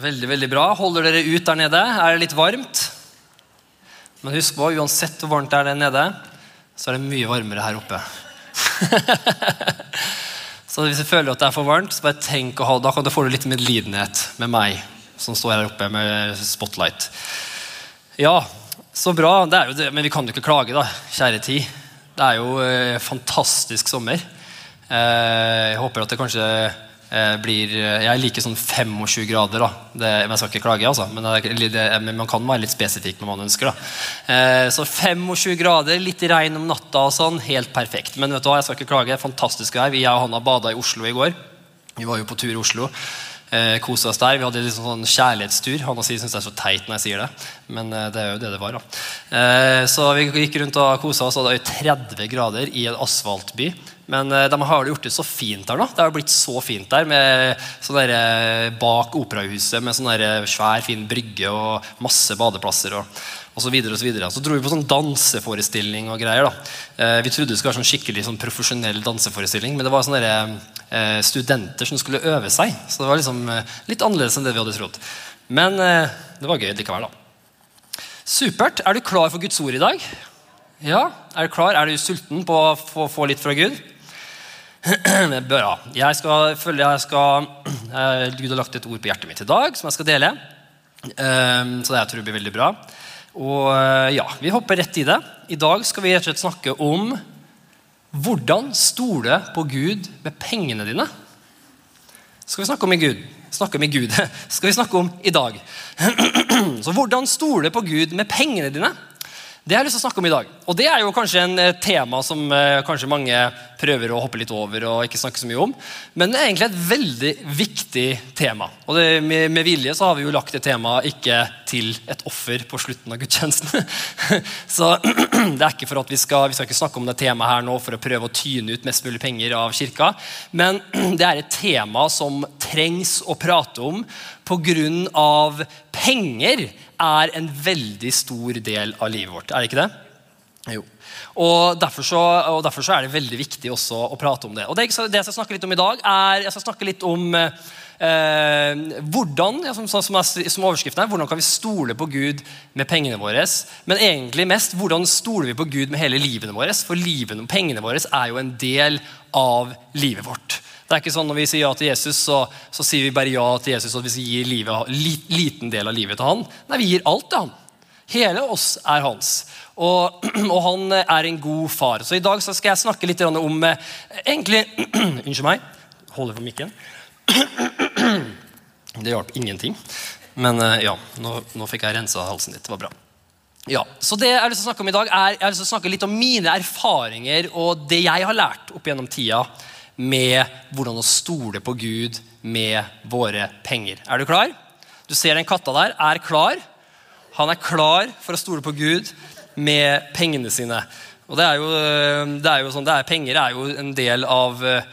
Veldig, veldig bra. Holder dere ut der nede? Er det litt varmt? Men husk på, uansett hvor varmt det er der nede, så er det mye varmere her oppe. så hvis du føler at det er for varmt, så bare tenk å ha, da kan du få litt medlidenhet med meg som står her oppe med spotlight. Ja, så bra. Det er jo det, men vi kan jo ikke klage, da, kjære tid. Det er jo eh, fantastisk sommer. Eh, jeg håper at det kanskje blir eh, Jeg liker sånn 25 grader. det, Jeg skal ikke klage, altså, men, det, men, man kan være litt spesifikk når man ønsker. eh, Så 25 grader, litt regn om natta og sånn, helt perfekt. Men vet du hva, jeg skal ikke klage. Fantastisk vær. Jeg og Hanna bada i Oslo i går. Vi var jo på tur i Oslo. Eh, Kosa oss der. Vi hadde liksom sånn kjærlighetstur. Hanna syns det er så teit når jeg sier det, men eh, det er jo det det var. da eh, Så vi gikk rundt og kosa oss, og det var 30 grader i en asfaltby. Men eh, de har gjort det så fint der nå. Det har blitt så fint der med sånn der, bak operahuset med sånn der svær, fin brygge og masse badeplasser. og og så, videre, og så, videre. så dro vi på sånn danseforestilling og greier. da. Eh, vi trodde det skulle være sånn skikkelig sånn profesjonell danseforestilling, men det var sånne der, eh, studenter som skulle øve seg. Så det var liksom eh, litt annerledes enn det vi hadde trodd. Men eh, det var gøy likevel. da. Supert. Er du klar for Guds ord i dag? Ja? Er du klar? Er du sulten på å få litt fra Gud? Bra. Jeg skal følge, jeg skal, eh, Gud har lagt et ord på hjertet mitt i dag som jeg skal dele. Um, så det jeg tror blir veldig bra. Og eh, ja, Vi hopper rett i det. I dag skal vi rett og slett snakke om hvordan stole på Gud med pengene dine. Skal vi snakke om i Gud? Snakke om i Gud. Skal vi snakke om i dag. Så hvordan stole på Gud med pengene dine? Det har jeg lyst til å snakke om i dag. Og det er jo kanskje en eh, tema som eh, kanskje mange prøver å hoppe litt over og ikke snakke så mye om. Men det er egentlig et veldig viktig tema. Og det, med, med, vilje så har vi jo lagt det temaet ikke til et offer på slutten av gudstjenesten. så det er ikke for at vi skal, vi skal ikke snakke om det temaet her nå for å prøve å tyne ut mest mulig penger av kirka. Men det er et tema som trengs å prate om pga. penger er en veldig stor del av livet vårt. Er det ikke det? Jo. Og derfor, så, og derfor så er det veldig viktig også å prate om det. Og Det, det jeg skal snakke litt om i dag, er jeg skal snakke litt om eh, hvordan som, som, er, som overskriften er, hvordan kan vi stole på Gud med pengene våre. Men egentlig mest hvordan stoler vi på Gud med hele livene våre. For livene, pengene våre er jo en del av livet vårt. Det er ikke sånn Når vi sier ja til Jesus, så, så sier vi bare ja til Jesus og vi gir livet, li, liten del av livet til han. Nei, vi gir alt til han. Hele oss er hans. Og, og, han er en god far. Så i dag så skal jeg snakke litt om eh, egentlig, Unnskyld meg. Holder for mikken. Det hjalp ingenting. Men eh, ja, nå, nå fikk jeg rensa halsen ditt. Det var bra. Ja, så det Jeg har lyst til å snakke om i dag er, jeg har lyst til å snakke litt om mine erfaringer og det jeg har lært opp gjennom tida med hvordan å stole på Gud med våre penger. Er du klar? Du ser den katta der er klar. Han er klar for å stole på Gud med pengene sine. Og det er jo, det er jo sånn, er, Penger er jo en del av eh,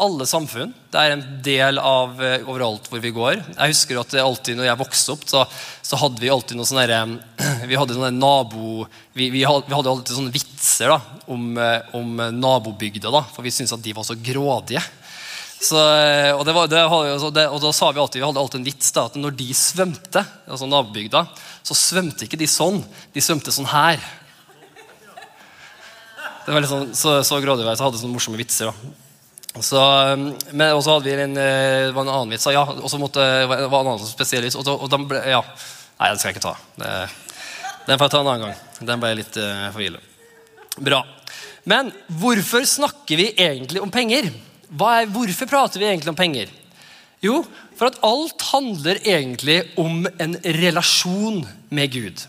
alle samfunn. Det er en del av uh, overalt hvor vi går. Jeg husker at alltid når jeg vokste opp, så, så hadde vi alltid noe sånne Vi hadde noen nabo... Vi, vi, hadde, vi hadde, alltid sånne vitser da, om, uh, om nabobygda, da, for vi syntes at de var så grådige. Så, eh, og, det var, det, det, og, da sa vi alltid, vi hadde alltid en vits da, at når de svømte, altså nabobygda, så svømte ikke de sånn. De svømte sånn her. Det var litt sånn, så, så grådige, så hadde sånne morsomme vitser. da. Så, um, men også hadde vi en, det var en annen vits. Ja, og så måtte, var en annen spesiell. Og, ja. Nei, den skal jeg ikke ta. Den får jeg ta en annen gang. Den ble litt uh, for ille. Bra. Men hvorfor snakker vi egentlig om penger? Er, hvorfor prater vi egentlig om penger? Jo, for at alt handler egentlig om en relasjon med Gud.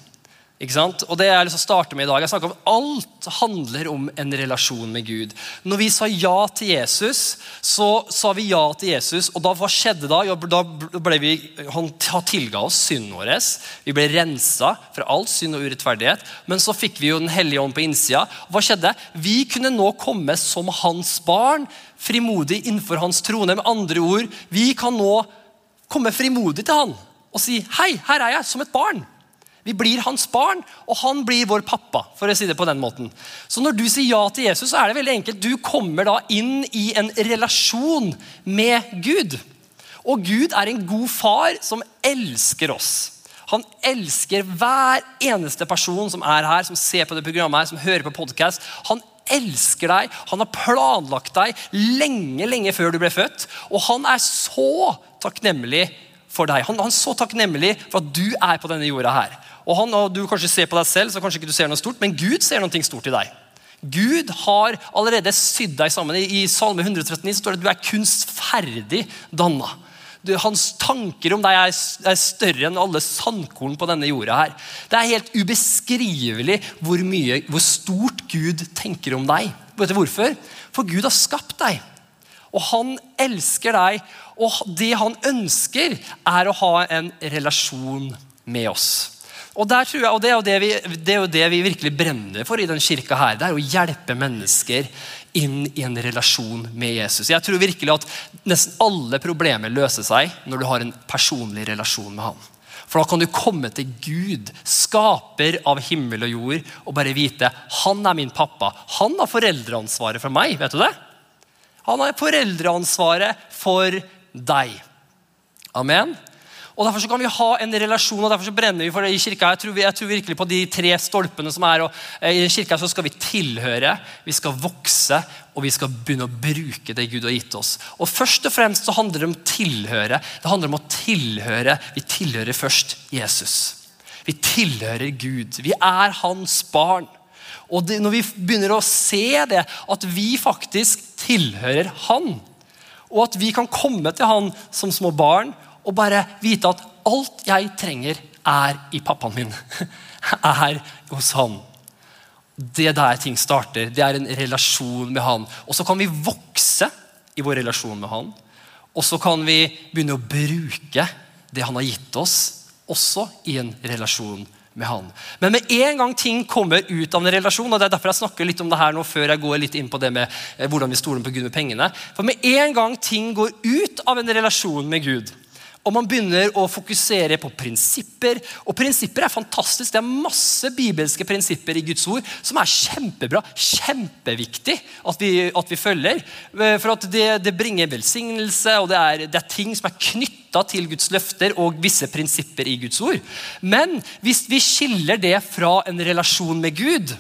Ikke sant? Og det jeg har lyst til å starte med i dag, jeg snakker om Alt handler om en relasjon med Gud. Når vi sa ja til Jesus, så sa vi ja til Jesus. Og da, hva skjedde da? Da ble vi, Han tilga oss synden vår. Vi ble rensa fra alt synd og urettferdighet. Men så fikk vi jo Den hellige ånd på innsida. Hva skjedde? Vi kunne nå komme som hans barn, frimodig innenfor hans trone. Med andre ord, vi kan nå komme frimodig til han og si 'Hei, her er jeg, som et barn'. Vi blir hans barn, og han blir vår pappa. for å si det på den måten. Så når du sier ja til Jesus, så er det veldig enkelt. Du kommer da inn i en relasjon med Gud. Og Gud er en god far som elsker oss. Han elsker hver eneste person som er her, som ser på det programmet her, som hører på podkast. Han elsker deg. Han har planlagt deg lenge, lenge før du ble født. Og han er så takknemlig for deg. Han, han er så takknemlig for at du er på denne jorda her. Og, han, og Du kanskje ser på deg selv, så kanskje ikke du ser noe stort, men Gud ser noe stort i deg. Gud har allerede sydd deg sammen. I Salme 139 står det at du er kunstferdig danna. Hans tanker om deg er større enn alle sandkorn på denne jorda. her. Det er helt ubeskrivelig hvor, mye, hvor stort Gud tenker om deg. Vet du hvorfor? For Gud har skapt deg. Og han elsker deg. Og det han ønsker, er å ha en relasjon med oss. Og, jeg, og det, er det, vi, det, er jo det vi virkelig brenner for i denne kirka. her, Det er å hjelpe mennesker inn i en relasjon med Jesus. Jeg tror virkelig at nesten alle problemer løser seg når du har en personlig relasjon med ham. For da kan du komme til Gud, skaper av himmel og jord, og bare vite han er min pappa. Han har foreldreansvaret for meg. vet du det? Han har foreldreansvaret for deg. Amen. Og Derfor kan vi ha en relasjon, og derfor så brenner vi for det i kirka. Jeg tror, jeg tror virkelig på de tre stolpene som er, og eh, I kirka så skal vi tilhøre, vi skal vokse, og vi skal begynne å bruke det Gud har gitt oss. Og Først og fremst så handler det om tilhøre. Det handler om å tilhøre. Vi tilhører først Jesus. Vi tilhører Gud. Vi er hans barn. Og det, Når vi begynner å se det, at vi faktisk tilhører Han, og at vi kan komme til Han som små barn og bare vite at alt jeg trenger, er i pappaen min. Er hos han. Det er der ting starter. Det er en relasjon med han. Og så kan vi vokse i vår relasjon med han. Og så kan vi begynne å bruke det han har gitt oss, også i en relasjon med han. Men med en gang ting kommer ut av en relasjon, og det er derfor jeg snakker litt om det her nå før jeg går litt inn på det med eh, hvordan vi stoler på Gud med pengene, for med en gang ting går ut av en relasjon med Gud, og man begynner å fokusere på prinsipper. Og prinsipper er fantastisk. Det er masse bibelske prinsipper i Guds ord som er kjempebra. Kjempeviktig at vi, at vi følger. For at det, det bringer velsignelse, og det er, det er ting som er knytta til Guds løfter og visse prinsipper i Guds ord. Men hvis vi skiller det fra en relasjon med Gud,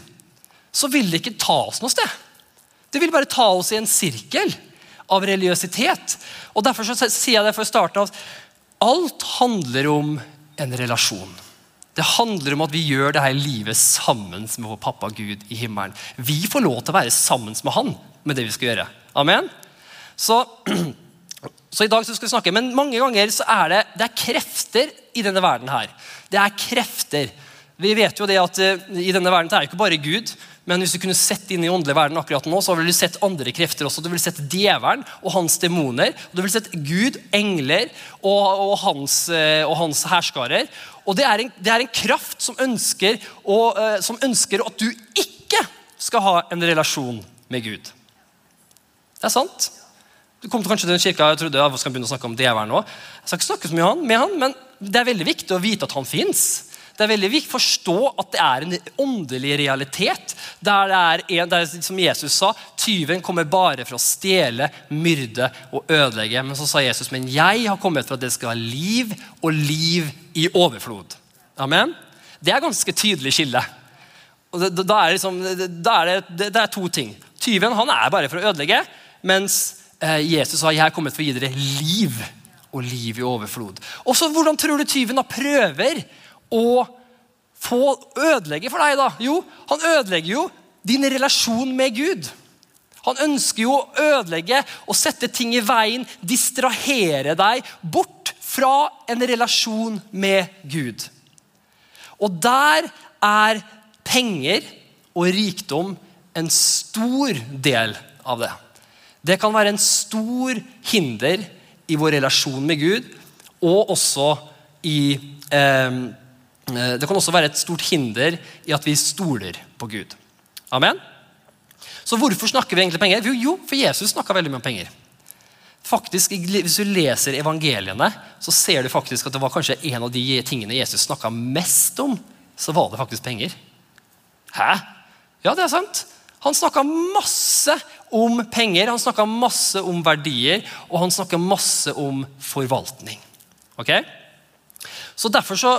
så vil det ikke ta oss noe sted. Det vil bare ta oss i en sirkel av religiøsitet. Og Derfor så sier jeg det for å starte av Alt handler om en relasjon. Det handler om at vi gjør det her livet sammen med vår pappa Gud i himmelen. Vi får lov til å være sammen med han med det vi skal gjøre. Amen? Så, så i dag skal vi snakke, Men mange ganger så er det, det er krefter i denne verden her. Det er krefter. Vi vet jo det at uh, I denne verden det er jo ikke bare Gud. Men hvis du kunne sett inn i åndelig verden akkurat nå, så ville du sett andre krefter også. Du ville sett djevelen og hans demoner. Du ville sett Gud, engler og, og, hans, eh, hans herskarer. Og det er, en, det er en, kraft som ønsker, og, uh, som ønsker at du ikke skal ha en relasjon med Gud. Det er sant. Du kom kanskje til den kirka jeg trodde jeg skal begynne å snakke om djevelen nå. Jeg skal ikke snakke så mye med han, men det er veldig viktig å vite at han fins. Det er veldig viktig å forstå at det er en åndelig realitet. Der det er, en, der, som Jesus sa, tyven kommer bare for å stjele, myrde og ødelegge. Men så sa Jesus, men jeg har kommet for at det skal ha liv, og liv i overflod. Amen? Det er ganske tydelig skille. Og det, da er liksom, da er det, det, er to ting. Tyven han er bare for å ødelegge, mens eh, Jesus sa jeg har kommet for å gi dere liv og liv i overflod. Og så Hvordan tror du tyven da prøver å få ødelegge for deg? da? Jo, han ødelegger jo din relasjon med Gud. Han ønsker jo å ødelegge og sette ting i veien, distrahere deg bort fra en relasjon med Gud. Og der er penger og rikdom en stor del av det. Det kan være en stor hinder i vår relasjon med Gud, og også i eh, det kan også være et stort hinder i at vi stoler på Gud. Amen? Så hvorfor snakker vi egentlig penger? Jo, for Jesus snakka veldig mye om penger. Faktisk, Hvis du leser evangeliene, så ser du faktisk at det var kanskje en av de tingene Jesus snakka mest om. Så var det faktisk penger. Hæ? Ja, det er sant. Han snakka masse om penger, han snakka masse om verdier, og han snakka masse om forvaltning. Ok? Så derfor så,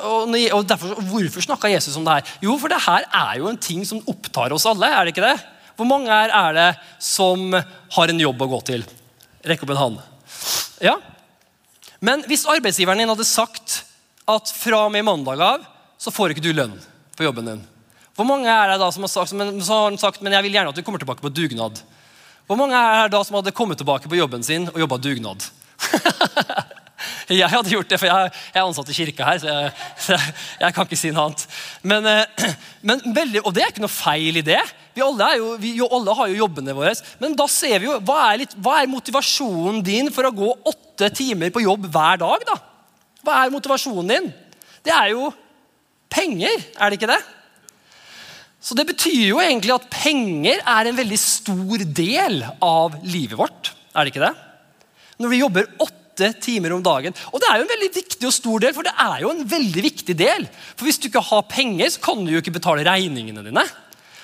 og derfor, Hvorfor snakka Jesus om det her? Jo, for det her er jo en ting som opptar oss alle. er det ikke det? Hvor mange her er det som har en jobb å gå til? Rekk opp en hånd. Ja. Men hvis arbeidsgiveren din hadde sagt at fra og med mandag av så får ikke du lønn på jobben din. Hvor mange er det da som har sagt, men, så har sagt men jeg vil gjerne at du kommer tilbake på dugnad? Hvor mange er det da som hadde kommet tilbake på jobben sin og jobba dugnad? Jeg hadde gjort det, for jeg, er ansatt i kirka her. så jeg, jeg, kan ikke si noe annet. Men, eh, men veldig, og det er ikke noe feil i det. Vi alle, jo, vi alle har jo jobbene våre. Men da ser vi jo, hva er, litt, hva er, motivasjonen din for å gå åtte timer på jobb hver dag? da? Hva er motivasjonen din? Det er jo penger, er det ikke det? Så det betyr jo egentlig at penger er en veldig stor del av livet vårt. Er det ikke det? Når vi jobber åtte åtte timer om dagen. Og det er jo en veldig viktig og stor del, for det er jo en veldig viktig del. For hvis du ikke har penger, så kan du jo ikke betale regningene dine.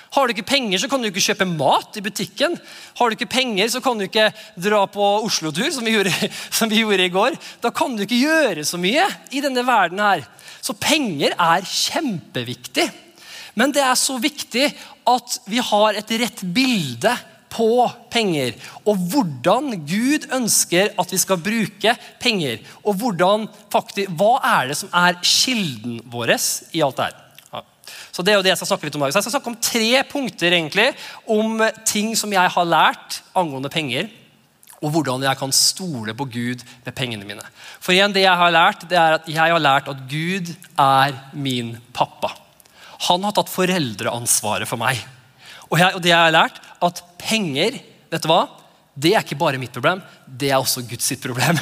Har du ikke penger, så kan du ikke kjøpe mat i butikken. Har du ikke penger, så kan du ikke dra på Oslo-tur, som, som, vi gjorde i går. Da kan du ikke gjøre så mye i denne verden her. Så penger er kjempeviktig. Men det er så viktig at vi har et rett bilde på penger, og hvordan Gud ønsker at vi skal bruke penger. Og hvordan, faktisk, hva er det som er kilden vår i alt det her. Så det er jo det jeg skal snakke litt om i dag. Så Jeg skal snakke om tre punkter egentlig, om ting som jeg har lært angående penger. Og hvordan jeg kan stole på Gud med pengene mine. For igjen, det Jeg har lært, det er at jeg har lært at Gud er min pappa. Han har tatt foreldreansvaret for meg. Og, jeg, og det jeg har lært, at penger vet du hva? Det er ikke bare mitt problem, det er også Guds sitt problem.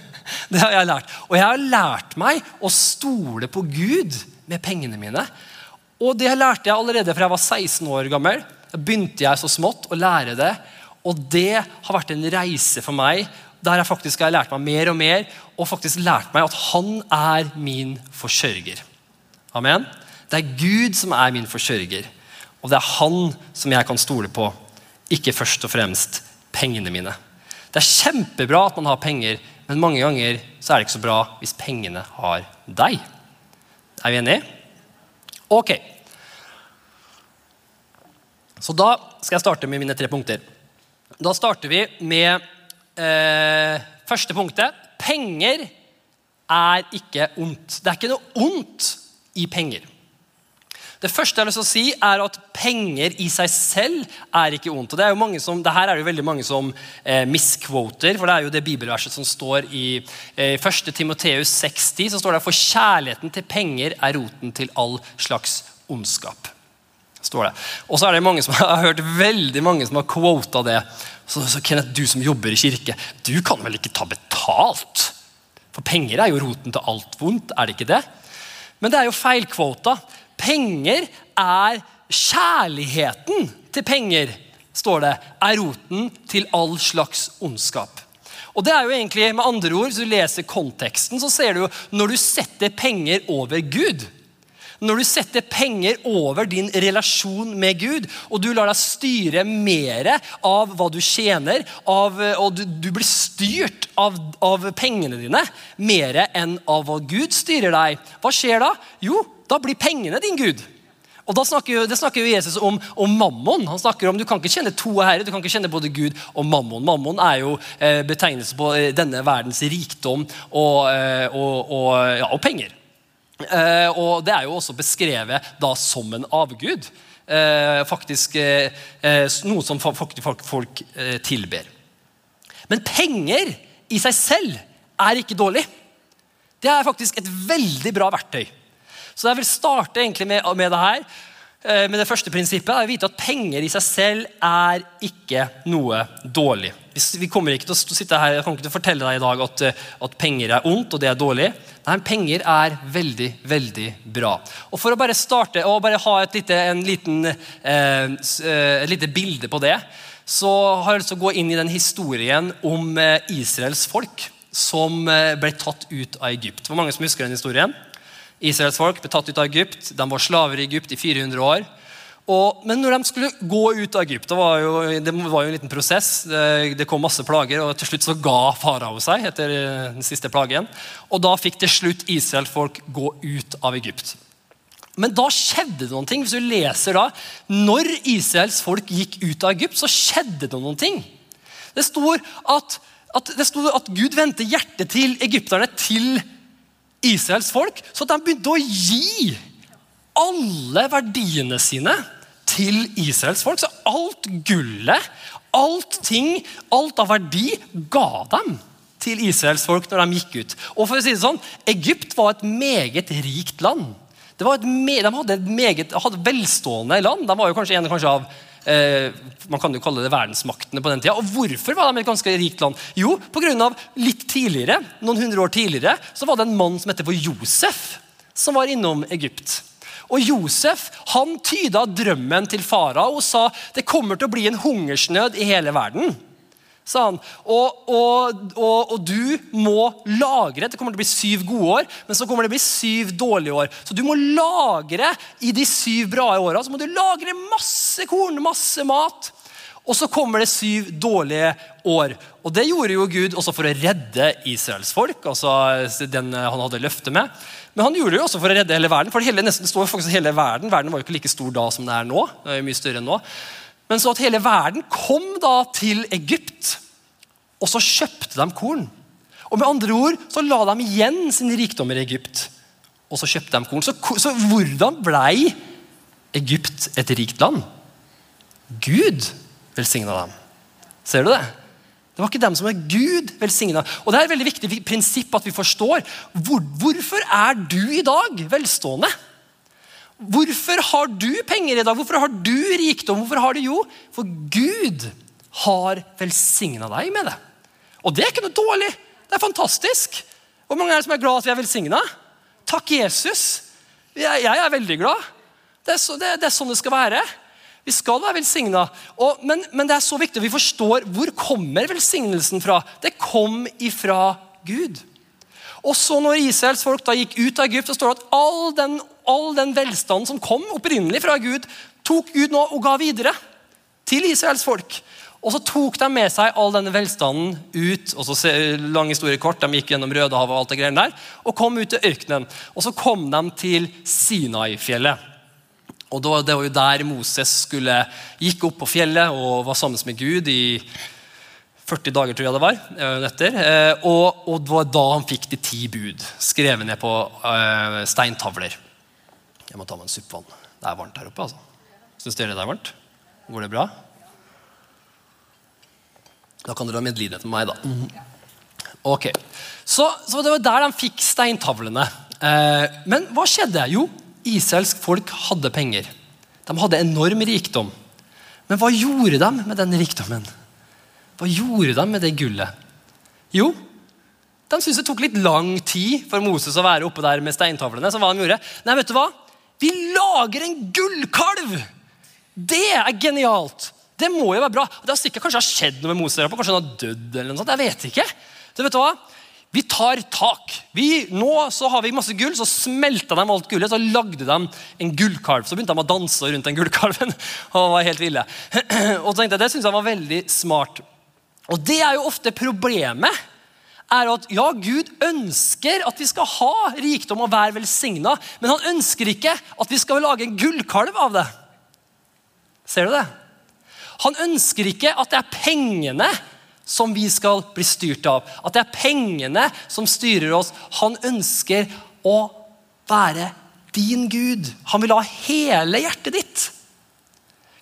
det har jeg lært. Og jeg har lært meg å stole på Gud med pengene mine. Og det lærte jeg allerede fra jeg var 16 år gammel. Da begynte jeg så smått å lære det. Og det har vært en reise for meg der jeg faktisk har lært meg mer og mer, og faktisk lært meg at han er min forsørger. Amen. Det er Gud som er min forsørger. Og det er han som jeg kan stole på, ikke først og fremst pengene mine. Det er kjempebra at man har penger, men mange ganger så er det ikke så bra hvis pengene har deg. Er vi enige? Ok. Så da skal jeg starte med mine tre punkter. Da starter vi med eh, første punktet. Penger er ikke ondt. Det er ikke noe ondt i penger. Det første jeg har lyst til å si er at Penger i seg selv er ikke ondt. og Det er jo mange som, det her er det jo veldig mange som eh, misquoter. for Det er jo det bibelverset som står i eh, 1. Timoteus 60. så står det For kjærligheten til penger er roten til all slags ondskap. står det. Og så er det mange som har hørt veldig mange som har quota det. Så, så Kenneth, du som jobber i kirke, du kan vel ikke ta betalt? For penger er jo roten til alt vondt, er det ikke det? Men det er jo feilkvota. Penger er kjærligheten til penger, står det, er roten til all slags ondskap. Og det er jo egentlig, med andre ord, Hvis du leser konteksten, så ser du jo når du setter penger over Gud Når du setter penger over din relasjon med Gud, og du lar deg styre mer av hva du tjener, av, og du, du, blir styrt av, av pengene dine mer enn av hva Gud styrer deg, hva skjer da? Jo, da blir pengene din Gud. Og da snakker jo, Det snakker jo Jesus om, om, mammon. Han snakker om Du kan ikke kjenne to herrer. Du kan ikke kjenne både Gud og mammon. Mammon er jo eh, betegnelse på eh, denne verdens rikdom og, eh, og, og, ja, og penger. Eh, og Det er jo også beskrevet da som en avgud. Eh, faktisk eh, Noe som faktisk folk, folk tilber. Men penger i seg selv er ikke dårlig. Det er faktisk et veldig bra verktøy. Så jeg vil starte egentlig med, med det her. Eh, med det første prinsippet er å vite at penger i seg selv er ikke noe dårlig. Vi kommer ikke til å sitte her, Jeg kan ikke fortelle deg i dag at, eh, at penger er ondt og det er dårlig. Nei, penger er veldig, veldig bra. Og For å bare starte og bare ha et lite, liten, eh, eh, lite bilde på det, så har jeg lyst til å gå inn i den historien om Israels folk som ble tatt ut av Egypt. Hvor mange som husker den historien? Israels folk ble tatt ut av Egypt. De var slaver i Egypt i 400 år. Og, men når de skulle gå ut av Egypt, det var jo, det var jo en liten prosess. Det, det, kom masse plager, og til slutt så ga farao seg etter den siste plagen. Og da fikk til slutt Israels folk gå ut av Egypt. Men da skjedde det noen ting. Hvis du leser da, Når Israels folk gikk ut av Egypt, så skjedde det noen ting. Det står at, at, stod at Gud vendte hjertet til egypterne til Israels folk, så de begynte å gi alle verdiene sine til Israels folk. Så alt gullet, alt ting, alt av verdi ga dem til Israels folk når de gikk ut. Og for å si det sånn, Egypt var et meget rikt land. Et, de hadde et meget hadde velstående land. De var jo kanskje en kanskje av eh, man kan jo kalle det verdensmaktene på den tida. Og Hvorfor var de et ganske rikt land? Jo, på grunn av litt tidligere, noen hundre år tidligere så var det en mann som heter for Josef, som var innom Egypt. Og Josef han tyda drømmen til farao og sa det kommer til å bli en hungersnød i hele verden sa han. Og, og, og, og, du må lagre. Det kommer til å bli syv gode år, men så kommer det å bli syv dårlige år. Så du må lagre i de syv bra åra. Så må du lagre masse korn, masse mat. Og så kommer det syv dårlige år. Og det gjorde jo Gud også for å redde Israels folk. altså den han hadde løftet med. Men han gjorde det jo også for å redde hele verden. for hele, nesten, står faktisk hele verden. Verden var jo ikke like stor da som det er nå. det er mye større enn nå. Men så at hele verden kom da til Egypt, og så kjøpte de korn. Og med andre ord så la de igjen sine rikdommer i Egypt, og så kjøpte de korn. Så, så hvordan blei Egypt et rikt land? Gud velsigna dem. Ser du det? Det var ikke dem som er Gud velsigna. Og det er et veldig viktig prinsipp at vi forstår. Hvor, hvorfor er du i dag velstående? Hvorfor har du penger i dag? Hvorfor har du rikdom? Hvorfor har du jo? For Gud har velsigna deg med det. Og det er ikke noe dårlig. Det er fantastisk. Hvor mange er det som er glad at vi er velsigna? Takk, Jesus. Jeg, jeg, er veldig glad. Det er, så, det, det er, sånn det skal være. Vi skal være velsigna. Men, men, det er så viktig at vi forstår hvor kommer velsignelsen fra. Det kom ifra Gud. Og så når Israels folk da gikk ut av Egypt, så står det at all den all den velstanden som kom opprinnelig fra Gud, tok Gud nå og ga videre til Israels folk. Og så tok de med seg all denne velstanden ut og så lang historie kort, de gikk gjennom Rødehavet og alt det greiene der, og kom ut til ørkenen. Og så kom de til Sinai-fjellet. Og Det var jo der Moses skulle, gikk opp på fjellet og var sammen med Gud i 40 dager, tror jeg det var. Eh, etter. Eh, og, og det var da han fikk de ti bud, skrevet ned på uh, steintavler. Jeg må ta meg en suppe vann. Det er varmt her oppe. altså. Syns dere det er varmt? Går det bra? Da kan dere ha medlidenhet med meg, da. Ok, så, så, det var der de fikk steintavlene. Eh, men hva skjedde? Jo, israelsk folk hadde penger. De hadde enorm rikdom. Men hva gjorde de med den rikdommen? Hva gjorde de med det gullet? Jo, de syntes det tok litt lang tid for Moses å være oppe der med steintavlene. Så hva de gjorde? Nei, vet du hva? Vi lager en gullkalv! Det er genialt! Det må jo være bra. Det har sikkert kanskje skjedd noe med Moses. Kanskje han har dødd eller noe sånt. Jeg vet ikke. Så vet du hva? Vi tar tak. Vi, nå så har vi masse gull, så smelta de alt gullet. Så lagde de en gullkalv. Så begynte de å danse rundt den gullkalven. og var helt ville. og tenkte jeg, Det syntes jeg var veldig smart. Og det er jo ofte problemet er at ja, Gud ønsker at vi skal ha rikdom og være velsigna, men han ønsker ikke at vi skal lage en gullkalv av det. Ser du det? Han ønsker ikke at det er pengene som vi skal bli styrt av. At det er pengene som styrer oss. Han ønsker å være din Gud. Han vil ha hele hjertet ditt.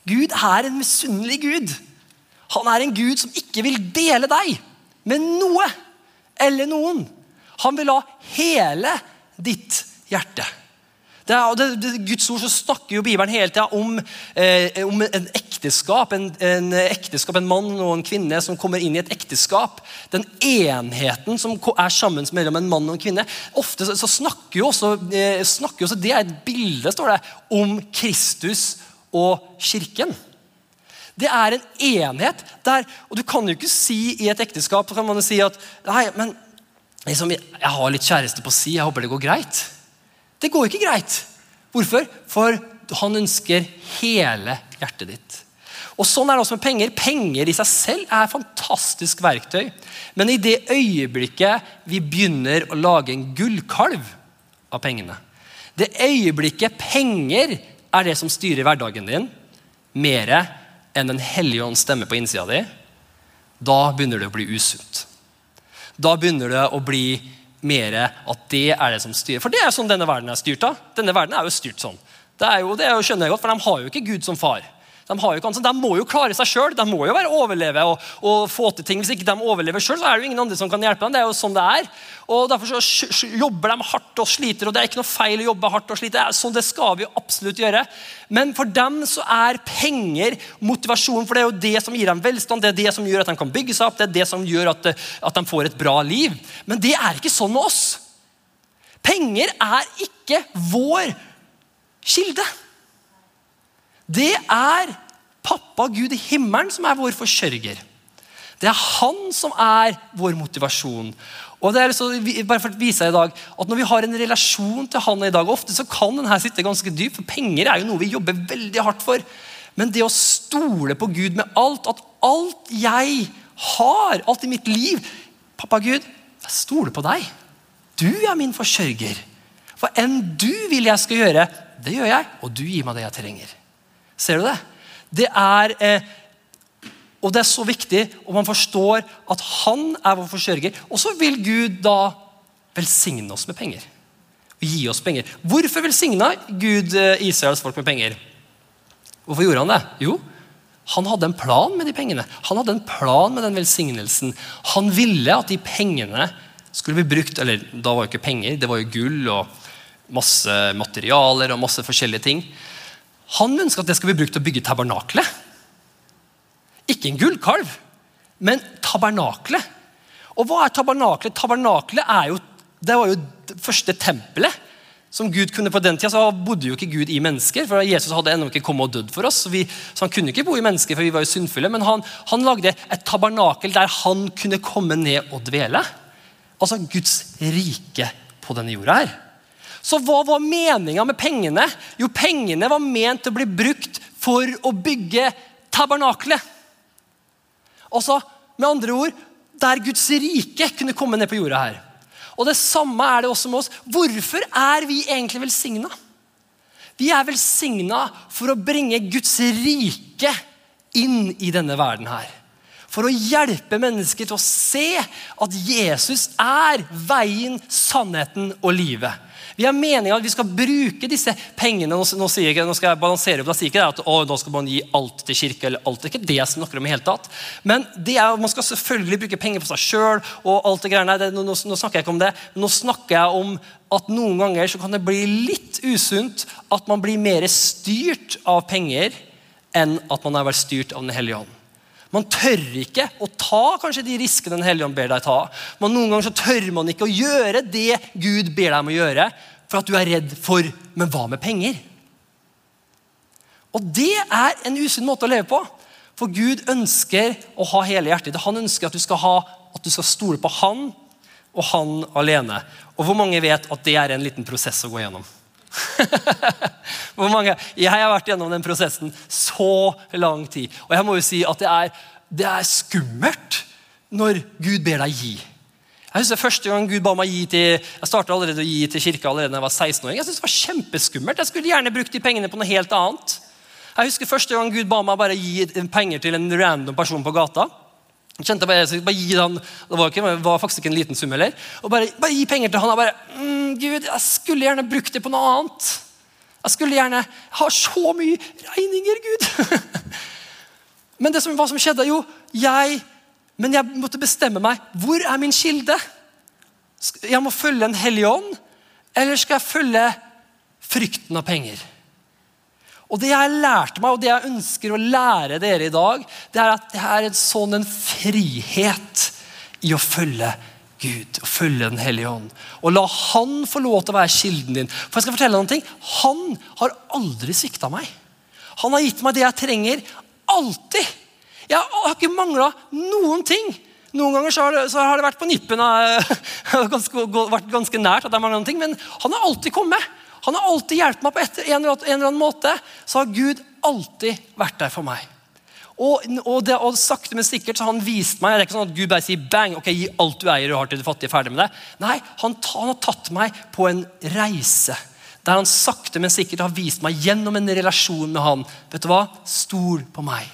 Gud er en misunnelig Gud. Han er en Gud som ikke vil dele deg med noe eller noen. Han vil ha hele ditt hjerte. Det er, det, det, Guds ord så snakker jo Bibelen hele tida om, eh, om en ekteskap. En, en, ekteskap, en mann og en kvinne som kommer inn i et ekteskap. Den enheten som er sammen mellom en mann og en kvinne. Ofte så, så snakker jo også, eh, snakker også Det er et bilde står det, om Kristus og kirken. Det er en enhet der Og du kan jo ikke si i et ekteskap kan man jo si at nei, men liksom, jeg har litt kjæreste på si, jeg håper det går greit. Det går ikke greit. Hvorfor? For han ønsker hele hjertet ditt. Og Sånn er det også med penger. Penger i seg selv er et fantastisk verktøy. Men i det øyeblikket vi begynner å lage en gullkalv av pengene Det øyeblikket penger er det som styrer hverdagen din, mer enn Den hellige ånds stemme på innsida di, da begynner det å bli usunt. Da begynner det å bli mer at det er det som styrer. For det er sånn denne verden er styrt av. Denne verden er jo styrt sånn. Det, er jo, det er skjønner jeg godt, for de har jo ikke Gud som far. De, har jo ikke, de må jo klare seg sjøl. De må jo bare overleve og, og, få til ting. Hvis ikke de overlever sjøl, er det jo ingen andre som kan hjelpe dem. Det er jo sånn det er. Og Derfor så jobber de hardt og sliter, og det er ikke noe feil å jobbe hardt og slite. Sånn det skal vi jo absolutt gjøre. Men for dem så er penger motivasjon, for det er jo det som gir dem velstand. Det er det som gjør at de kan bygge seg opp, det er det som gjør at, at de får et bra liv. Men det er ikke sånn med oss. Penger er ikke vår kilde. Det er pappa Gud i himmelen som er vår forsørger. Det er han som er vår motivasjon. Og det er så, bare for å vise i dag, at Når vi har en relasjon til han i dag, ofte så kan den her sitte ganske dypt, for penger er jo noe vi jobber veldig hardt for. Men det å stole på Gud med alt, at alt jeg har, alt i mitt liv Pappa Gud, jeg stoler på deg. Du er min forsørger. For enn du vil jeg skal gjøre, det gjør jeg, og du gir meg det jeg trenger. Ser du det? Det er, eh, og det er så viktig, og man forstår at han er vår forsørger. Og så vil Gud da velsigne oss med penger. Og gi oss penger. Hvorfor velsigna Gud eh, Israels folk med penger? Hvorfor gjorde han det? Jo, han hadde en plan med de pengene. Han hadde en plan med den velsignelsen. Han ville at de pengene skulle bli brukt Eller da var jo ikke penger, det var jo gull og masse materialer og masse forskjellige ting. Han ønsker at det skal bli brukt til å bygge tabernaklet. Ikke en gullkalv, men tabernaklet. Og hva er tabernaklet? Tabernaklet er jo, det var jo det første tempelet. som Gud kunne På den tida så bodde jo ikke Gud i mennesker, for Jesus hadde ennå ikke kommet og dødd for oss. Så, vi, så, Han kunne ikke bo i mennesker, for vi var jo syndfulle, men han, han lagde et tabernakel der han kunne komme ned og dvele. Altså Guds rike på denne jorda her. Så hva var meninga med pengene? Jo, pengene var ment til å bli brukt for å bygge tabernaklet. Altså, med andre ord, der Guds rike kunne komme ned på jorda her. Og Det samme er det også med oss. Hvorfor er vi egentlig velsigna? Vi er velsigna for å bringe Guds rike inn i denne verden her. For å hjelpe mennesker til å se at Jesus er veien, sannheten og livet. Vi har meninga at vi skal bruke disse pengene. Nå, nå, jeg, nå skal jeg balansere opp, da sier ikke at å, nå skal man gi alt til kirke. eller alt. Det er ikke det jeg snakker om i hele tatt. Men det er, man skal selvfølgelig bruke penger på seg sjøl. Nå, nå, nå snakker jeg ikke om det. Nå snakker jeg om at noen ganger så kan det bli litt usunt at man blir mer styrt av penger enn at man er vært styrt av Den hellige ånd. Man tør ikke å ta kanskje de riskene Den hellige ånd ber deg ta. Men noen ganger så tør man ikke å gjøre det Gud ber deg om å gjøre, for at du er redd for Men hva med penger? Og det er en usunn måte å leve på. For Gud ønsker å ha hele hjertet ditt. Han ønsker at du skal, ha, at du skal stole på Han og Han alene. Og hvor mange vet at det er en liten prosess å gå gjennom? Hvor mange? Jeg har vært gjennom den prosessen så lang tid. Og jeg må jo si at det er, det er skummelt når Gud ber deg gi. Jeg husker Første gang Gud ba meg gi til jeg startet allerede å gi til kirka allerede da jeg var 16-åring. Jeg synes det var kjempeskummelt. Jeg skulle gjerne brukt de pengene på noe helt annet. Jeg husker Første gang Gud ba meg bare gi penger til en random person på gata. Jeg kjente bare, bare gi han, Det var, ikke, var faktisk ikke en liten sum heller. Og bare, bare gi penger til han. Og bare, mm, Gud, jeg skulle gjerne brukt det på noe annet. Jeg skulle gjerne Jeg har så mye regninger, Gud. men det som, hva som skjedde? Jo, jeg Men jeg måtte bestemme meg. Hvor er min kilde? Jeg må følge en hellig ånd, eller skal jeg følge frykten av penger? Og Det jeg lærte meg, og det jeg ønsker å lære dere i dag, det er at det er en sånn en frihet i å følge Gud, å følge Den hellige ånd. Og la Han få lov til å være kilden din. For jeg skal fortelle noen ting. Han har aldri svikta meg. Han har gitt meg det jeg trenger. Alltid. Jeg har ikke mangla noen ting. Noen ganger så har, det, så har det vært på nippen av ganske, vært ganske nært. at det er mange ting, Men han har alltid kommet. Han har alltid hjulpet meg på en, eller annen måte. Så har Gud alltid vært der for meg. Og, og, det, og sakte, men sikkert så har han vist meg Det er ikke sånn at Gud bare sier bang, ok, gi alt du eier og har til de fattige, ferdig med det. Nei, han, han har tatt meg på en reise der han sakte, men sikkert har vist meg gjennom en relasjon med han. Vet du hva? Stol på meg.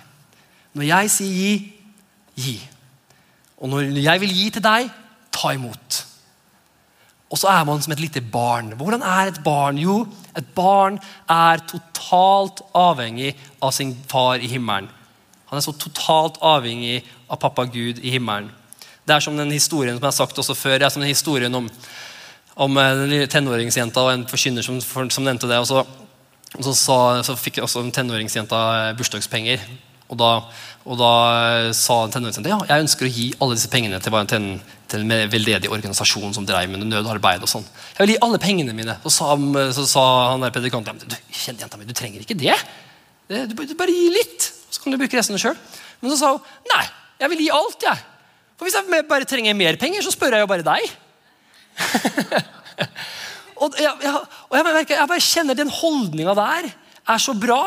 Når jeg sier gi, gi. Og når jeg vil gi til deg, ta imot. Og så er man som et lite barn. Hvordan er et barn? Jo, et barn er totalt avhengig av sin far i himmelen. Han er så totalt avhengig av pappa Gud i himmelen. Det er som den historien som jeg har sagt også før, det er som den historien om, om en tenåringsjenta og en forkynner som, som nevnte det. og så og så, sa, så fikk også en tenåringsjenta bursdagspenger. Og da, og da sa tenåringsjenta ja, jeg ønsker å gi alle disse pengene til, en, til en veldedig organisasjon som drev med nødarbeid. og sånn. Jeg vil gi alle pengene mine. Så sa, så sa han der predikanten du, jenta mi, du trenger ikke det. Du, du bare gi litt, så kan du bruke resten sjøl. Men så sa hun nei, jeg vil gi alt. jeg. For Hvis jeg bare trenger mer penger, så spør jeg jo bare deg. og, jeg, jeg, og jeg, merker, jeg bare kjenner den holdninga der er så bra.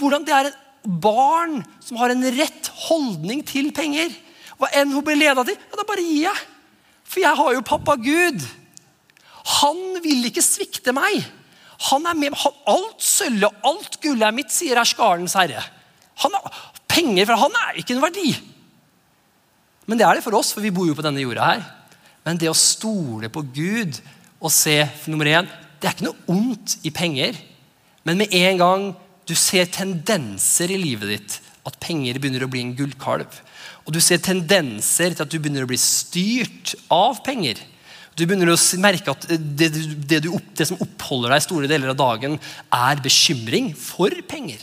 Hvordan det er en barn som har en rett holdning til penger. Hva enn hun blir leda til, ja, da bare gir jeg. For jeg har jo pappa Gud. Han vil ikke svikte meg. Han er med, han, Alt sølvet og alt gullet er mitt, sier herskarens herre. Han har, penger fra han er ikke en verdi. Men det er det for oss, for vi bor jo på denne jorda her. Men det å stole på Gud og se nummer én, Det er ikke noe ondt i penger. Men med en gang du ser tendenser i livet ditt. At penger begynner å bli en gullkalv. Og du ser tendenser til at du begynner å bli styrt av penger. Du begynner å merke at det, det, du, det som oppholder deg store deler av dagen, er bekymring for penger.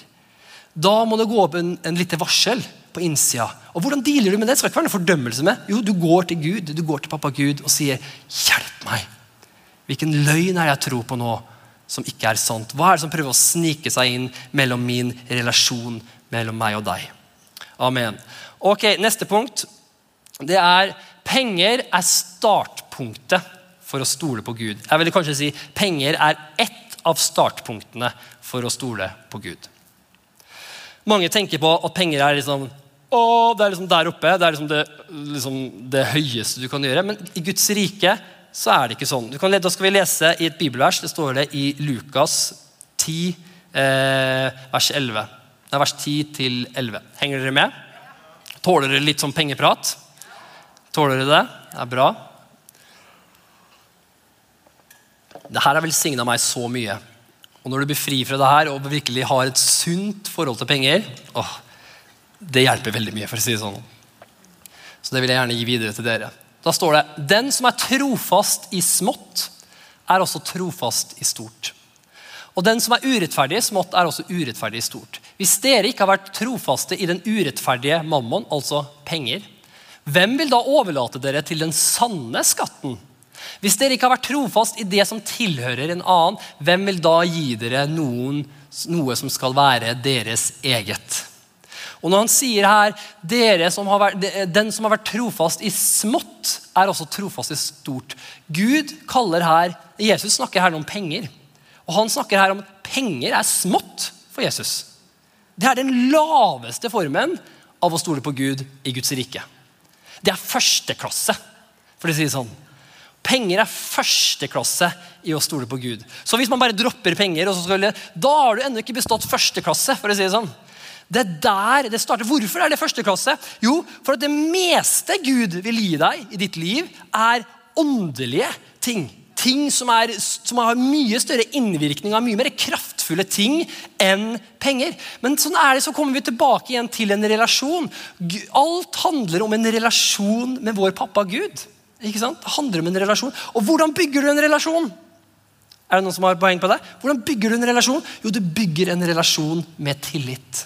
Da må det gå opp en, en lite varsel på innsida. Og Hvordan dealer du med det? Det skal ikke være noen fordømmelse med. Jo, Du går til Gud, du går til pappa Gud og sier 'Hjelp meg'. Hvilken løgn er jeg tror på nå? Som ikke er sant? Hva er det som prøver å snike seg inn mellom min relasjon mellom meg og deg? Amen. Ok, Neste punkt det er penger er startpunktet for å stole på Gud. Jeg vil kanskje si Penger er ett av startpunktene for å stole på Gud. Mange tenker på at penger er liksom å, det er liksom der oppe. Det er liksom det, liksom det høyeste du kan gjøre. Men i Guds rike så er det ikke sånn. Kan, da skal vi lese i et bibelvers. Det står det i Lukas 10, eh, vers 11. Det er vers 10 til 11. Henger dere med? Tåler dere litt sånn pengeprat? Tåler dere det? Det er bra. Det her har velsigna meg så mye. Og når du blir fri fra det her og virkelig har et sunt forhold til penger, åh, det hjelper veldig mye. for å si det sånn. Så det vil jeg gjerne gi videre til dere. Da står det Den som er trofast i smått, er også trofast i stort. Og den som er urettferdig i smått, er også urettferdig i stort. Hvis dere ikke har vært trofaste i den urettferdige mammon, altså penger, hvem vil da overlate dere til den sanne skatten? Hvis dere ikke har vært trofast i det som tilhører en annen, hvem vil da gi dere noen, noe som skal være deres eget? Og når han sier her som vært, Den som har vært trofast i smått, er også trofast i stort. Gud kaller her, Jesus snakker her om penger. Og han snakker her om at penger er smått for Jesus. Det er den laveste formen av å stole på Gud i Guds rike. Det er førsteklasse, for å si det sånn. Penger er førsteklasse i å stole på Gud. Så hvis man bare dropper penger, skulle, da har du ennå ikke bestått førsteklasse. for å si det sånn. Det er der det starter. Hvorfor er det første klasse? Jo, for at det meste Gud vil gi deg i ditt liv, er åndelige ting. Ting som, er, som har mye større innvirkning av mye mer kraftfulle ting enn penger. Men sånn er det, så kommer vi tilbake igjen til en relasjon. Alt handler om en relasjon med vår pappa Gud. Ikke sant? Det handler om en relasjon. Og hvordan bygger du en relasjon? Er det noen som har poeng på det? Hvordan bygger du en relasjon? Jo, du bygger en relasjon med tillit.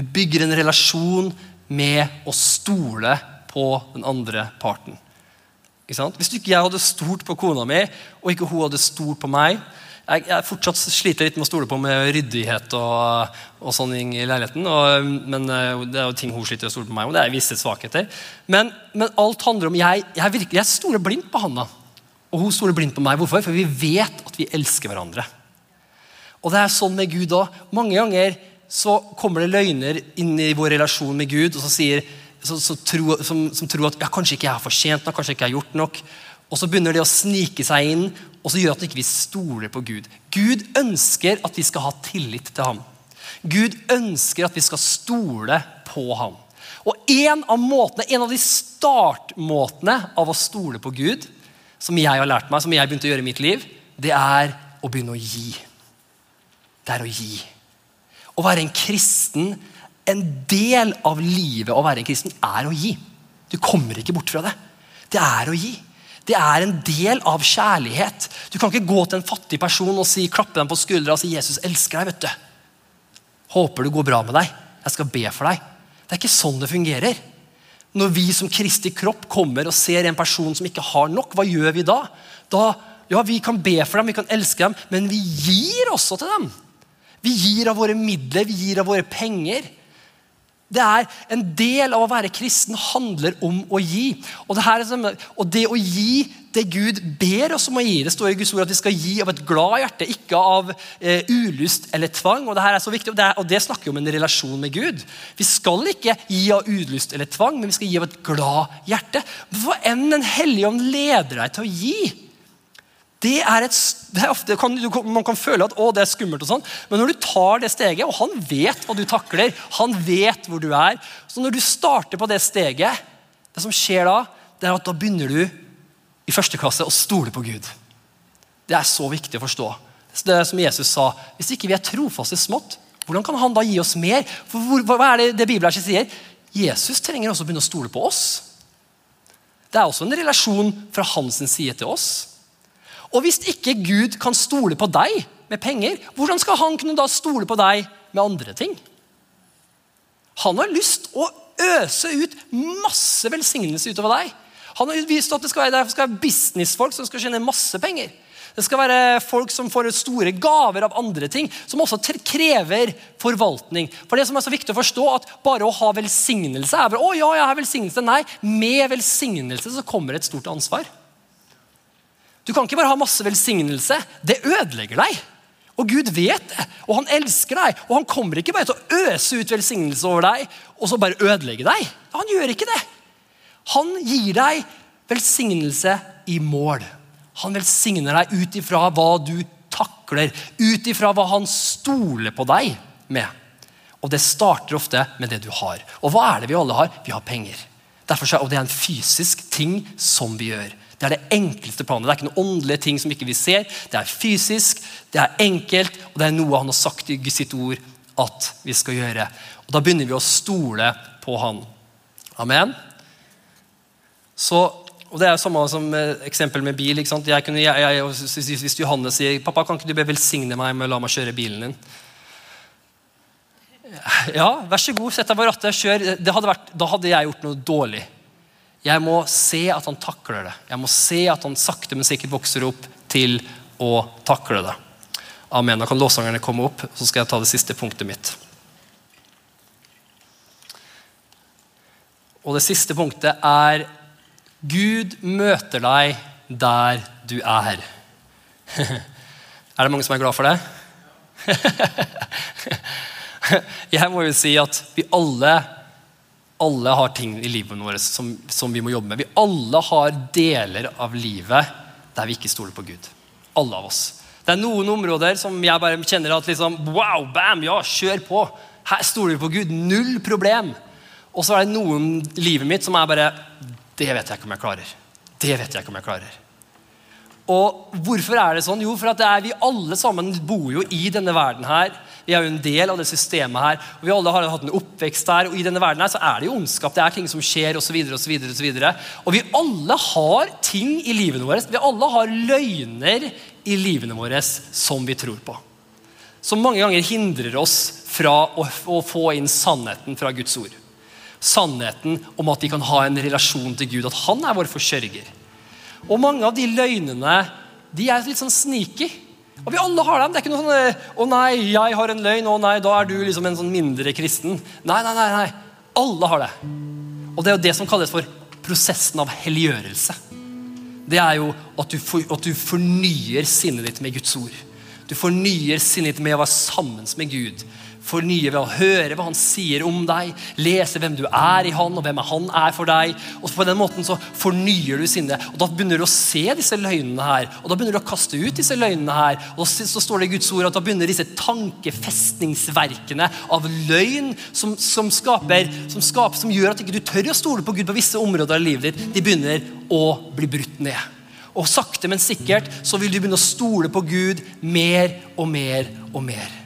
Du bygger en relasjon med å stole på den andre parten. Hvis ikke jeg hadde stolt på kona mi, og ikke hun hadde stolt på meg, jeg, jeg fortsatt sliter litt med å stole på med ryddighet og, og sånn i leiligheten. Og, men eh, Det er jo ting hun sliter med å stole på meg om. Det er visse svakheter. Men, men alt handler om Jeg, jeg, virkelig, jeg stoler blindt på Hanna. Og hun stoler blindt på meg. Hvorfor? For vi vet at vi elsker hverandre. Og det er sånn med Gud òg. Mange ganger så kommer det løgner inn i vår relasjon med Gud og så sier, så, så tro, som, som, tror at ja, kanskje ikke jeg har fortjent nok, kanskje ikke jeg har gjort nok. Og så begynner det å snike seg inn og så gjør at vi ikke stoler på Gud. Gud ønsker at vi skal ha tillit til ham. Gud ønsker at vi skal stole på ham. Og en av, måtene, en av de startmåtene av å stole på Gud, som jeg har lært meg, som jeg begynte å gjøre i mitt liv, det er å begynne å gi. Det er å gi. Å være en kristen, en del av livet å være en kristen, er å gi. Du kommer ikke bort fra det. Det er å gi. Det er en del av kjærlighet. Du kan ikke gå til en fattig person og si, klappe dem på skuldra og si 'Jesus elsker deg'. vet du. Håper det går bra med deg. Jeg skal be for deg. Det er ikke sånn det fungerer. Når vi som Kristi kropp kommer og ser en person som ikke har nok, hva gjør vi da? Da, ja, Vi kan be for dem, vi kan elske dem, men vi gir også til dem. Vi gir av våre midler, vi gir av våre penger. Det er En del av å være kristen handler om å gi. Og det, her, og det å gi det Gud ber oss om å gi Det står i Guds ord at vi skal gi av et glad hjerte, ikke av eh, ulyst eller tvang. Og det her er så viktig, og det, er, og det snakker om en relasjon med Gud. Vi skal ikke gi av ulyst eller tvang, men vi skal gi av et glad hjerte. Hva enn Den hellige ånd leder deg til å gi, det er et, det er ofte, kan, Man kan føle at å, det er skummelt, og sånn, men når du tar det steget, og han vet hva du takler, han vet hvor du er Så når du starter på det steget, det som skjer da, det er at da begynner du i første klasse å stole på Gud. Det er så viktig å forstå. Det er som Jesus sa, Hvis ikke vi er trofaste smått, hvordan kan han da gi oss mer? For hvor, hva er det, det Bibelen sier? Jesus trenger også å begynne å stole på oss. Det er også en relasjon fra hans side til oss. Og hvis ikke Gud kan stole på deg med penger, hvordan skal han kunne da stole på deg med andre ting? Han har lyst å øse ut masse velsignelse utover deg. Han har vist at det skal være, det skal være businessfolk som skal tjene masse penger. Det skal være folk som får store gaver av andre ting, som også krever forvaltning. For det som er så viktig å forstå, at bare å ha velsignelse er bare, å ja, jeg har velsignelse. Nei, med velsignelse så kommer et stort ansvar. Du kan ikke bare ha masse velsignelse. Det ødelegger deg. Og Gud vet det, og han elsker deg. Og han kommer ikke bare til å øse ut velsignelse over deg og så bare ødelegge deg. Han gjør ikke det. Han gir deg velsignelse i mål. Han velsigner deg ut ifra hva du takler, ut ifra hva han stoler på deg med. Og det starter ofte med det du har. Og hva er det vi alle har? Vi har penger. Derfor, og det er en fysisk ting som vi gjør. Det er det enkleste planet. Det er ikke noen åndelige ting som ikke vi ser. Det er fysisk, det er enkelt, og det er noe han har sagt i sitt ord at vi skal gjøre. Og Da begynner vi å stole på han. Amen. Så, og Det er samme som eksempel med bil. ikke sant? Kunne, jeg, jeg, hvis Johannes sier pappa, kan ikke du velsigne meg med å la meg kjøre bilen din? Ja, vær så god, sett deg på rattet, kjør. Hadde vært, da hadde jeg gjort noe dårlig. Jeg må se at han takler det. Jeg må se at han sakte, men sikkert vokser opp til å takle det. Amen. Da kan låsangerne komme opp, så skal jeg ta det siste punktet mitt. Og det siste punktet er Gud møter deg der du er. er det mange som er glad for det? Jeg må jo si at vi alle alle har ting i livet vårt som, som, vi må jobbe med. Vi alle har deler av livet der vi ikke stoler på Gud. Alle av oss. Det er noen områder som jeg bare kjenner at liksom, wow, bam, ja, kjør på. Her stoler vi på Gud. Null problem. Og så er det noen i livet mitt som er bare Det vet jeg ikke om jeg klarer. Det vet jeg ikke om jeg klarer. Og hvorfor er det sånn? Jo, for at vi alle sammen bor jo i denne verden her vi er jo en del av det systemet her. og Vi alle har hatt en oppvekst her, og i denne verden her så er det jo ondskap. Det er ting som skjer, osv. Og, så videre, og, så videre, og vi alle har ting i livene våre. Vi alle har løgner i livene våre som vi tror på. Som mange ganger hindrer oss fra å, å få inn sannheten fra Guds ord. Sannheten om at vi kan ha en relasjon til Gud, at han er vår forsørger. Og mange av de løgnene de er litt sånn sneaky. Og vi alle har dem. Det er ikke noe sånn eh, 'Å nei, jeg har en løgn. Å nei, da er du liksom en sånn mindre kristen'. Nei, nei, nei. nei. Alle har det. Og det er jo det som kalles for prosessen av helliggjørelse. Det er jo at du, for, at du fornyer sinnet ditt med Guds ord. Du fornyer sinnet ditt med å være sammen med Gud fornye ved å høre hva han sier om deg, lese hvem du er i han, og hvem han er for deg. Og På den måten så fornyer du sinnet. og Da begynner du å se disse løgnene her, og da begynner du å kaste ut disse løgnene her. og Så står det i Guds ord at da begynner disse tankefestningsverkene av løgn som, som, skaper, som, skaper, som gjør at ikke du ikke tør å stole på Gud på visse områder av livet ditt, de begynner å bli brutt ned. Og sakte, men sikkert så vil du begynne å stole på Gud mer og mer og mer.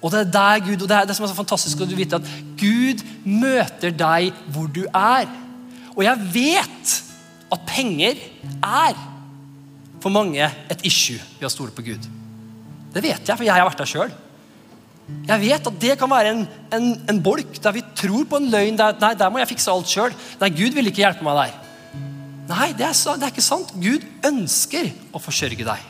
Og det er der Gud, og det er det som er så fantastisk å vite at Gud møter deg hvor du er. Og jeg vet at penger er for mange et issue ved å stole på Gud. Det vet jeg, for jeg har vært der sjøl. Jeg vet at det kan være en, en, en, bolk der vi tror på en løgn. Der, nei, der må jeg fikse alt sjøl. Nei, Gud vil ikke hjelpe meg der. Nei, det er, det er ikke sant. Gud ønsker å forsørge deg.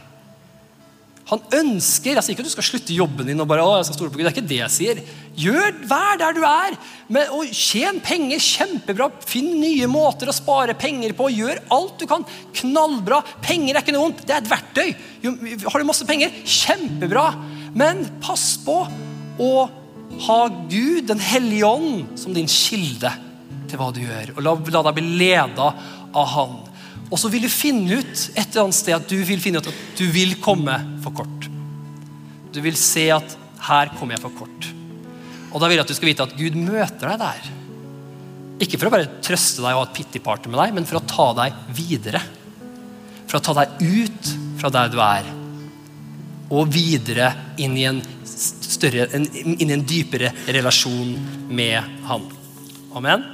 Han ønsker Jeg sier ikke at du skal slutte jobben din og bare, å, jeg skal stole på Gud. Det er ikke det jeg sier. Gjør, Vær der du er. Men, og Tjen penger. Kjempebra. Finn nye måter å spare penger på. Gjør alt du kan. Knallbra. Penger er ikke noe vondt. Det er et verktøy. Jo, har du masse penger? Kjempebra. Men pass på å ha Gud, Den hellige ånd, som din kilde til hva du gjør. Og la, la deg bli leda av Han. Og så vil du finne ut et eller annet sted at du vil finne ut at du vil komme for kort. Du vil se at her kommer jeg for kort. Og da vil jeg at du skal vite at Gud møter deg der. Ikke for å bare trøste deg og ha et pity-party med deg, men for å ta deg videre. For å ta deg ut fra der du er, og videre inn i en, større, inn i en dypere relasjon med Han. Amen.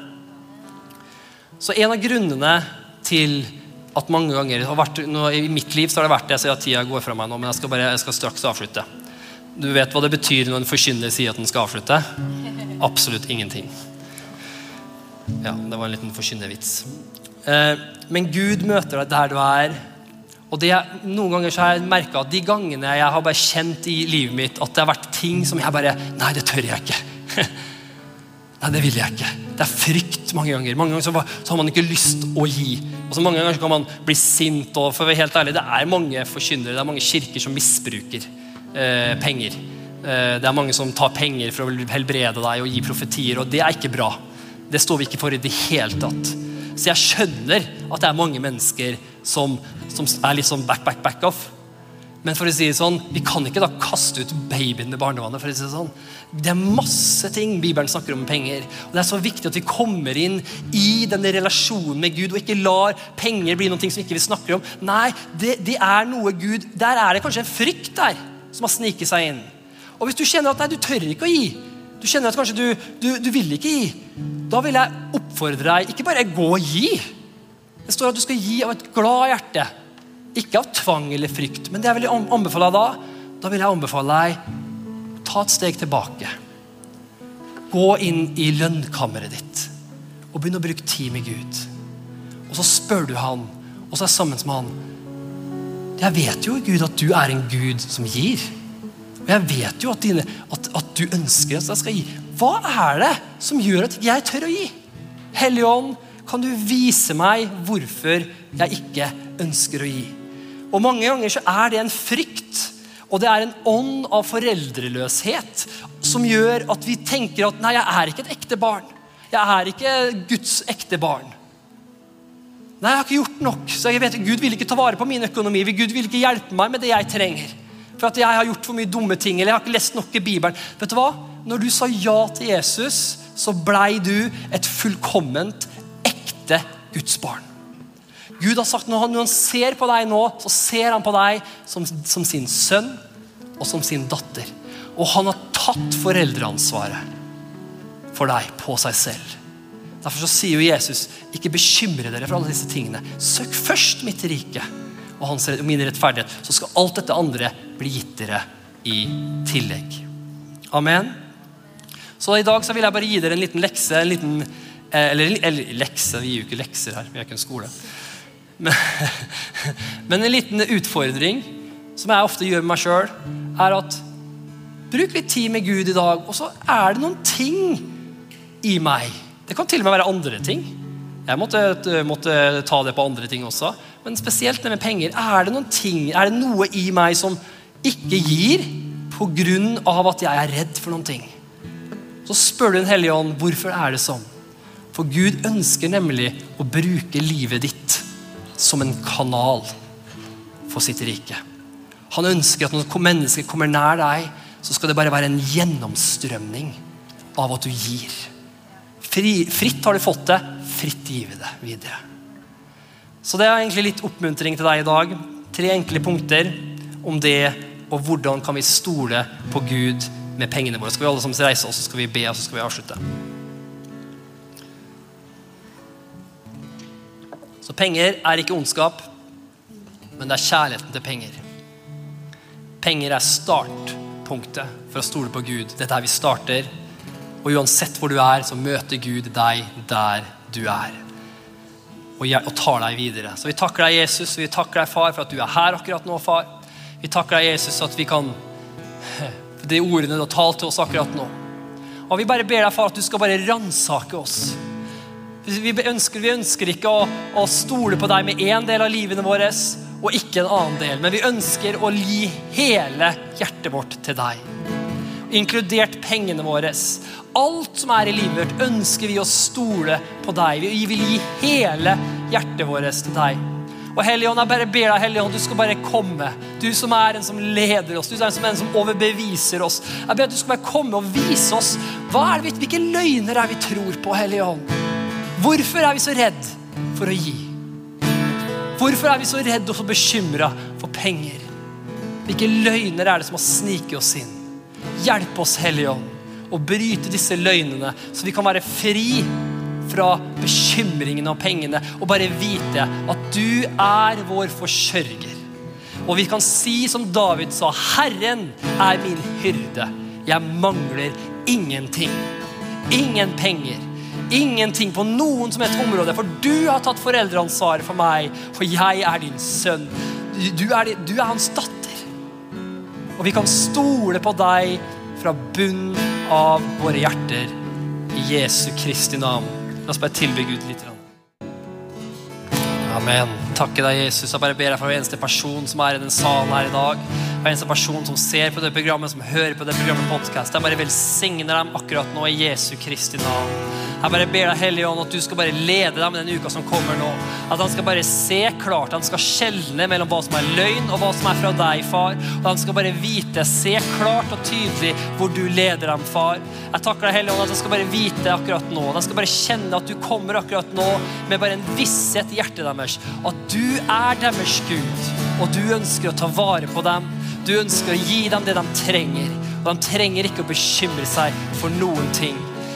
Så en av grunnene til at mange ganger vært, nå, I mitt liv så har det vært det, jeg ser at tida går fra meg nå, men jeg skal, bare, jeg skal straks avslutte. Du vet hva det betyr når en forkynner sier at den skal avslutte? Absolutt ingenting. Ja, det var en liten forkynnervits. Eh, men Gud møter deg der du er. Og det, Noen ganger så har jeg merka at de gangene jeg har bare kjent i livet mitt at det har vært ting som jeg bare Nei, det tør jeg ikke. Nei, det vil jeg ikke. Det er frykt mange ganger. Mange ganger så, har man ikke lyst å gi. Og så Mange ganger så kan man bli sint. og for å være helt ærlig, Det er mange forkynnere, det er mange kirker som misbruker eh, penger. Eh, det er mange som tar penger for å helbrede deg og gi profetier, og det er ikke bra. Det står vi ikke for i det hele tatt. Så jeg skjønner at det er mange mennesker som, som er litt sånn back, back, back off. Men for å si det sånn, vi kan ikke da kaste ut babyen med barnevannet. for å si Det sånn. Det er masse ting Bibelen snakker om penger. Og Det er så viktig at vi kommer inn i denne relasjonen med Gud og ikke lar penger bli noe som ikke vi snakker om. Nei, det, det, er noe Gud Der er det kanskje en frykt der som har sniket seg inn. Og hvis du kjenner at nei, du tør ikke å gi, du kjenner at kanskje du, du, du vil ikke gi, da vil jeg oppfordre deg ikke bare gå og gi. Det står at du skal gi av et glad hjerte. Ikke av tvang eller frykt, men det jeg vil anbefale deg da, da vil jeg anbefale deg ta et steg tilbake. Gå inn i lønnkammeret ditt og begynn å bruke tid med Gud. Og så spør du han, og så er jeg sammen med han. Jeg vet jo, Gud, at du er en Gud som gir. Og jeg vet jo at, dine, at, at du ønsker at jeg skal gi. Hva er det som gjør at jeg tør å gi? Hellige Ånd, kan du vise meg hvorfor jeg ikke ønsker å gi? Og Mange ganger så er det en frykt, og det er en ånd av foreldreløshet som gjør at vi tenker at nei, jeg er ikke et ekte barn. Jeg er ikke Guds ekte barn. Nei, jeg har ikke gjort nok. så jeg vet Gud vil ikke ta vare på min økonomi. Gud vil ikke hjelpe meg med det jeg trenger. For at jeg har gjort for mye dumme ting, eller jeg har ikke lest nok i Bibelen. Vet du hva? Når du sa ja til Jesus, så blei du et fullkomment, ekte Guds barn. Gud har sagt når han, når han ser på deg nå, så ser han på deg som, som sin sønn og som sin datter. Og han har tatt foreldreansvaret for deg på seg selv. Derfor så sier jo Jesus, ikke bekymre dere for alle disse tingene. Søk først mitt rike og hans, min rettferdighet, så skal alt dette andre bli gitt dere i tillegg. Amen. Så i dag så vil jeg bare gi dere en liten lekse. En liten, eh, eller, eller lekse, vi gir jo ikke lekser her. Vi er ikke en skole. Men, en liten utfordring som jeg ofte gjør med meg sjøl, er at bruk litt tid med Gud i dag, og så er det noen ting i meg. Det kan til og med være andre ting. Jeg måtte, måtte ta det på andre ting også. Men spesielt det med penger. Er det noen ting, er det noe i meg som ikke gir pga. at jeg er redd for noen ting? Så spør du Den hellige ånd hvorfor er det sånn. For Gud ønsker nemlig å bruke livet ditt som en kanal for sitt rike. Han ønsker at når mennesker kommer nær deg, så skal det bare være en gjennomstrømning av at du gir. Fri, fritt har du fått det, fritt gir vi det videre. Så det er egentlig litt oppmuntring til deg i dag. Tre enkle punkter om det og hvordan kan vi stole på Gud med pengene våre. Skal vi alle sammen reise oss, så skal vi be, og så skal vi avslutte. Så penger er ikke ondskap, men det er kjærligheten til penger. Penger er startpunktet for å stole på Gud. Dette er vi starter. Og uansett hvor du er, så møter Gud deg der du er. Og, tar deg videre. Så vi takker deg, Jesus, og vi takker deg, far, for at du er her akkurat nå, far. Vi takker deg, Jesus, at vi kan for de ordene du har talt til oss akkurat nå. Og Vi bare ber deg, far, at du skal bare ransake oss. Vi ønsker, vi ønsker ikke å, å, stole på deg med én del av livene våre og ikke en annen del, men vi ønsker å gi hele hjertet vårt til deg. Inkludert pengene våre. Alt som er i livet vårt, ønsker vi å stole på deg. Vi vil gi hele hjertet vårt til deg. Og Helligånd, jeg bare ber deg, Helligånd, du skal bare komme. Du som er en som leder oss, du som, er en som overbeviser oss. Jeg ber at du skal bare komme og vise oss hva er det, hvilke løgner er vi tror på, Helligånd. Hvorfor er vi så redd for å gi? Hvorfor er vi så redd og så bekymra for penger? Hvilke løgner er det som har sniket oss inn? Hjelp oss, Helligånd, å bryte disse løgnene, så vi kan være fri fra bekymringene og pengene og bare vite at du er vår forsørger. Og vi kan si som David sa, 'Herren er min hyrde. Jeg mangler ingenting.' Ingen penger. Ingenting på noen som helst område, for du har tatt foreldreansvaret for meg, for jeg er din sønn. Du er, du er hans datter. Og vi kan stole på deg fra bunnen av våre hjerter. I Jesu Kristi navn. La oss bare tilby Gud litt. Amen. Takke deg, Jesus. Jeg bare ber deg for hver eneste person som er i den salen her i dag. Hver eneste person som ser på det programmet, som hører på det programmet podkast. Jeg bare velsigner dem akkurat nå i Jesu Kristi navn. Jeg bare ber deg, Hellige Ånd, at du skal bare lede dem den uka som kommer nå. At han skal bare se klart, han skal skjelne mellom hva som er løgn og hva som er fra deg, far. Og han skal bare vite, se klart og tydelig hvor du leder dem, far. Jeg takker deg, Hellige Ånd, at han skal bare vite akkurat nå. Han skal bare kjenne at du kommer akkurat nå med bare en visshet i hjertet deres. At du er deres Gud, og du ønsker å ta vare på dem. Du ønsker å gi dem det de trenger. Og de trenger ikke å bekymre seg for noen ting.